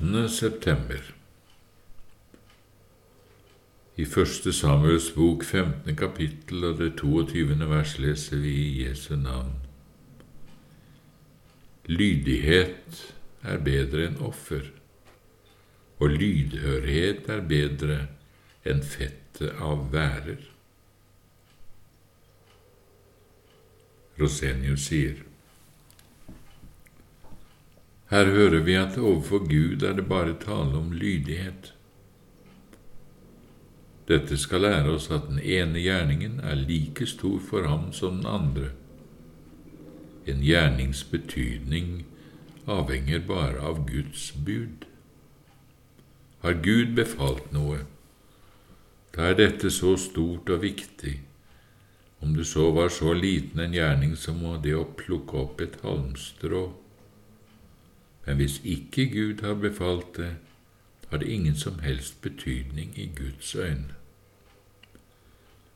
18. september. I Første Samuels bok, 15. kapittel og det 22. vers leser vi i Jesu navn. Lydighet er bedre enn offer, og lydhørhet er bedre enn fettet av værer. Rosenius sier. Her hører vi at overfor Gud er det bare tale om lydighet. Dette skal lære oss at den ene gjerningen er like stor for ham som den andre. En gjernings betydning avhenger bare av Guds bud. Har Gud befalt noe, da er dette så stort og viktig, om det så var så liten en gjerning som det å plukke opp et halmstrå men hvis ikke Gud har befalt det, har det ingen som helst betydning i Guds øyne.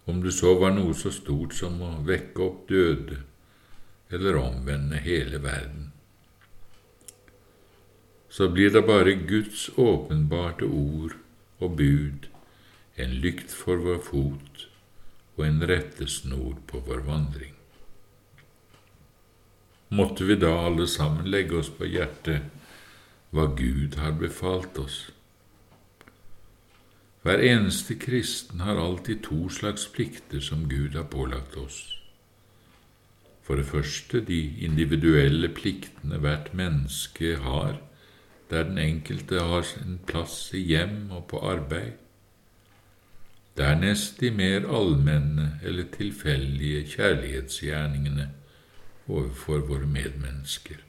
Om det så var noe så stort som å vekke opp døde eller omvende hele verden. Så blir det bare Guds åpenbarte ord og bud, en lykt for vår fot og en rettesnor på vår vandring måtte vi da alle sammen legge oss på hjertet hva Gud har befalt oss. Hver eneste kristen har alltid to slags plikter som Gud har pålagt oss. For det første de individuelle pliktene hvert menneske har, der den enkelte har sin plass i hjem og på arbeid. Dernest de mer allmenne eller tilfeldige kjærlighetsgjerningene overfor våre medmennesker.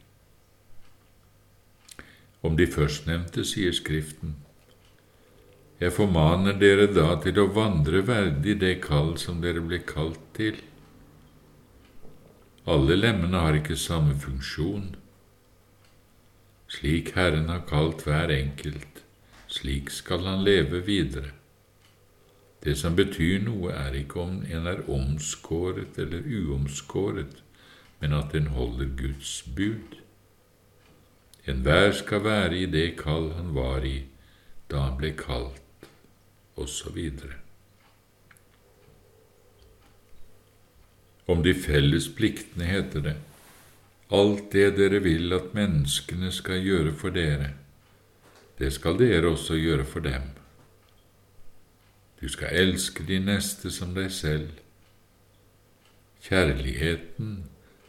Om de førstnevnte sier Skriften, Jeg formaner dere da til å vandre verdig det kall som dere ble kalt til. Alle lemmene har ikke samme funksjon. Slik Herren har kalt hver enkelt, slik skal han leve videre. Det som betyr noe, er ikke om en er omskåret eller uomskåret, men at den holder Guds bud. Enhver skal være i det kall han var i da han ble kalt, osv. Om de felles pliktene heter det, alt det dere vil at menneskene skal gjøre for dere, det skal dere også gjøre for dem. Du skal elske de neste som deg selv. Kjærligheten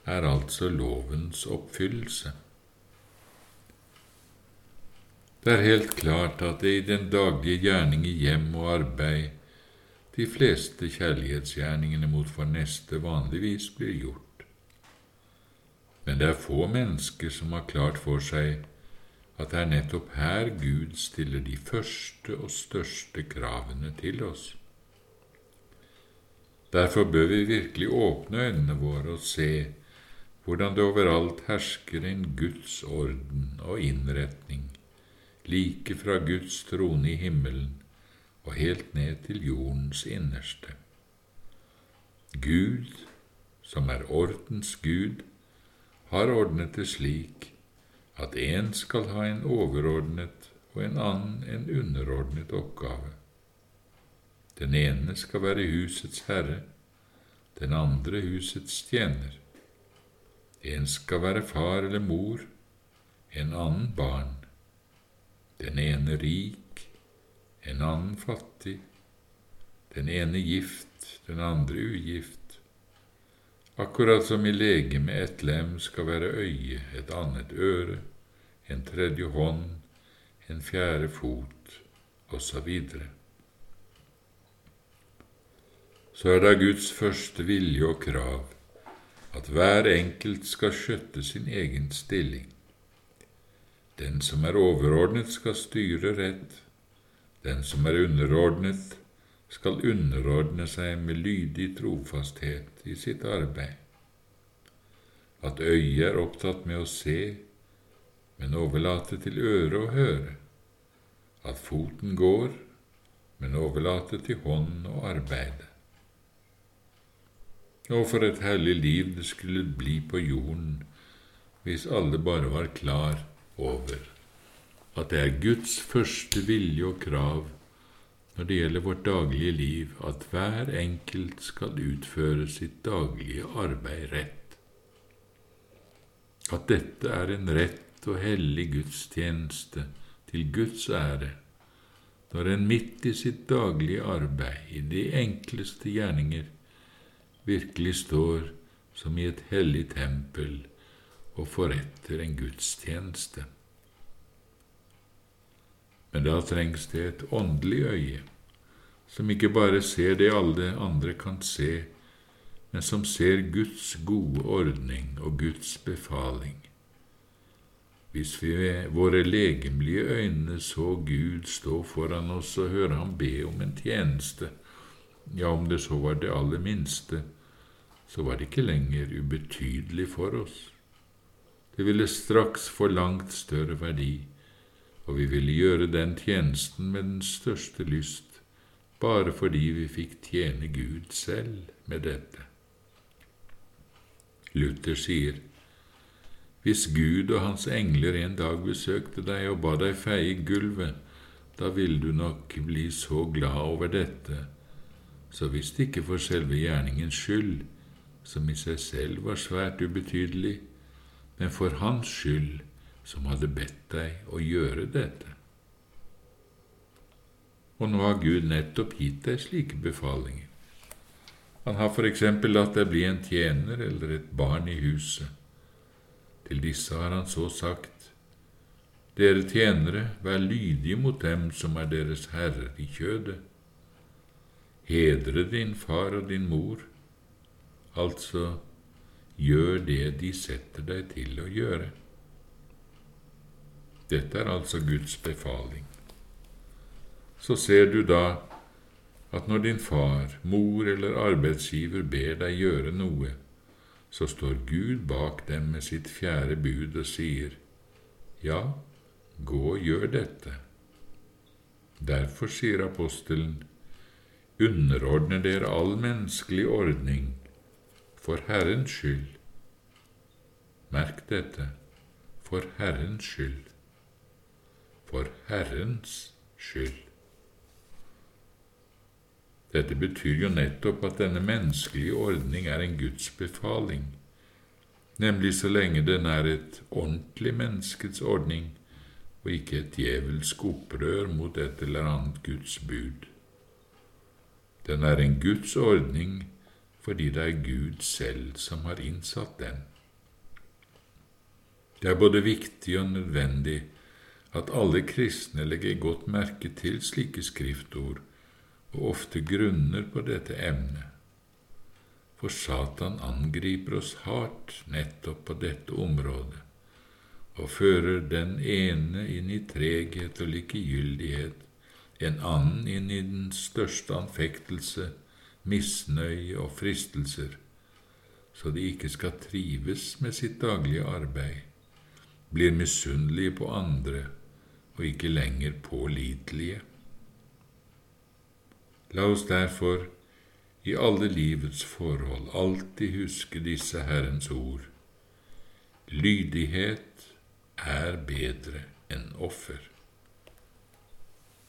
er altså lovens oppfyllelse. Det er helt klart at det i den daglige gjerning i hjem og arbeid de fleste kjærlighetsgjerningene mot vår neste vanligvis blir gjort. Men det er få mennesker som har klart for seg at det er nettopp her Gud stiller de første og største kravene til oss. Derfor bør vi virkelig åpne øynene våre og se hvordan det overalt hersker en Guds orden og innretning, like fra Guds trone i himmelen og helt ned til jordens innerste. Gud, som er ordens Gud, har ordnet det slik at én skal ha en overordnet og en annen en underordnet oppgave. Den ene skal være husets herre, den andre husets tjener. En skal være far eller mor, en annen barn, den ene rik, en annen fattig, den ene gift, den andre ugift. Akkurat som i legemet et lem skal være øye, et annet øre, en tredje hånd, en fjerde fot, osv. Så er da Guds første vilje og krav at hver enkelt skal skjøtte sin egen stilling. Den som er overordnet, skal styre rett. Den som er underordnet, skal underordne seg med lydig trofasthet i sitt arbeid. At øyet er opptatt med å se, men overlate til øret å høre. At foten går, men overlate til hånd å arbeide. Og for et herlig liv det skulle bli på jorden hvis alle bare var klar over at det er Guds første vilje og krav når det gjelder vårt daglige liv, at hver enkelt skal utføre sitt daglige arbeid rett. At dette er en rett og hellig gudstjeneste til Guds ære, når en midt i sitt daglige arbeid, i de enkleste gjerninger, virkelig står som i et hellig tempel og forretter en gudstjeneste. Men da trengs det et åndelig øye, som ikke bare ser det alle andre kan se, men som ser Guds gode ordning og Guds befaling. Hvis vi ved våre legemlige øyne så Gud stå foran oss og høre ham be om en tjeneste, ja, om det så var det aller minste, så var det ikke lenger ubetydelig for oss. Det ville straks få langt større verdi og vi ville gjøre den tjenesten med den største lyst, bare fordi vi fikk tjene Gud selv med dette. Luther sier, Hvis Gud og hans engler en dag besøkte deg og ba deg feie gulvet, da ville du nok bli så glad over dette, så visst ikke for selve gjerningens skyld, som i seg selv var svært ubetydelig, men for hans skyld, som hadde bedt deg å gjøre dette. Og nå har Gud nettopp gitt deg slike befalinger. Han har for eksempel latt deg bli en tjener eller et barn i huset. Til disse har han så sagt, Dere tjenere, vær lydige mot dem som er deres herrer i kjødet. Hedre din far og din mor, altså gjør det de setter deg til å gjøre. Dette er altså Guds befaling. Så ser du da at når din far, mor eller arbeidsgiver ber deg gjøre noe, så står Gud bak dem med sitt fjerde bud og sier, Ja, gå og gjør dette. Derfor sier apostelen, underordner dere all menneskelig ordning for Herrens skyld. Merk dette, for Herrens skyld for Herrens skyld. Dette betyr jo nettopp at denne menneskelige ordning er en Guds befaling, nemlig så lenge den er et ordentlig menneskets ordning og ikke et djevelsk opprør mot et eller annet Guds bud. Den er en Guds ordning fordi det er Gud selv som har innsatt den. Det er både viktig og nødvendig at alle kristne legger godt merke til slike skriftord og ofte grunner på dette emnet. For Satan angriper oss hardt nettopp på dette området og fører den ene inn i treghet og likegyldighet, en annen inn i den største anfektelse, misnøye og fristelser, så de ikke skal trives med sitt daglige arbeid, blir misunnelige på andre og ikke lenger pålitelige. La oss derfor i alle livets forhold alltid huske disse Herrens ord. Lydighet er bedre enn offer.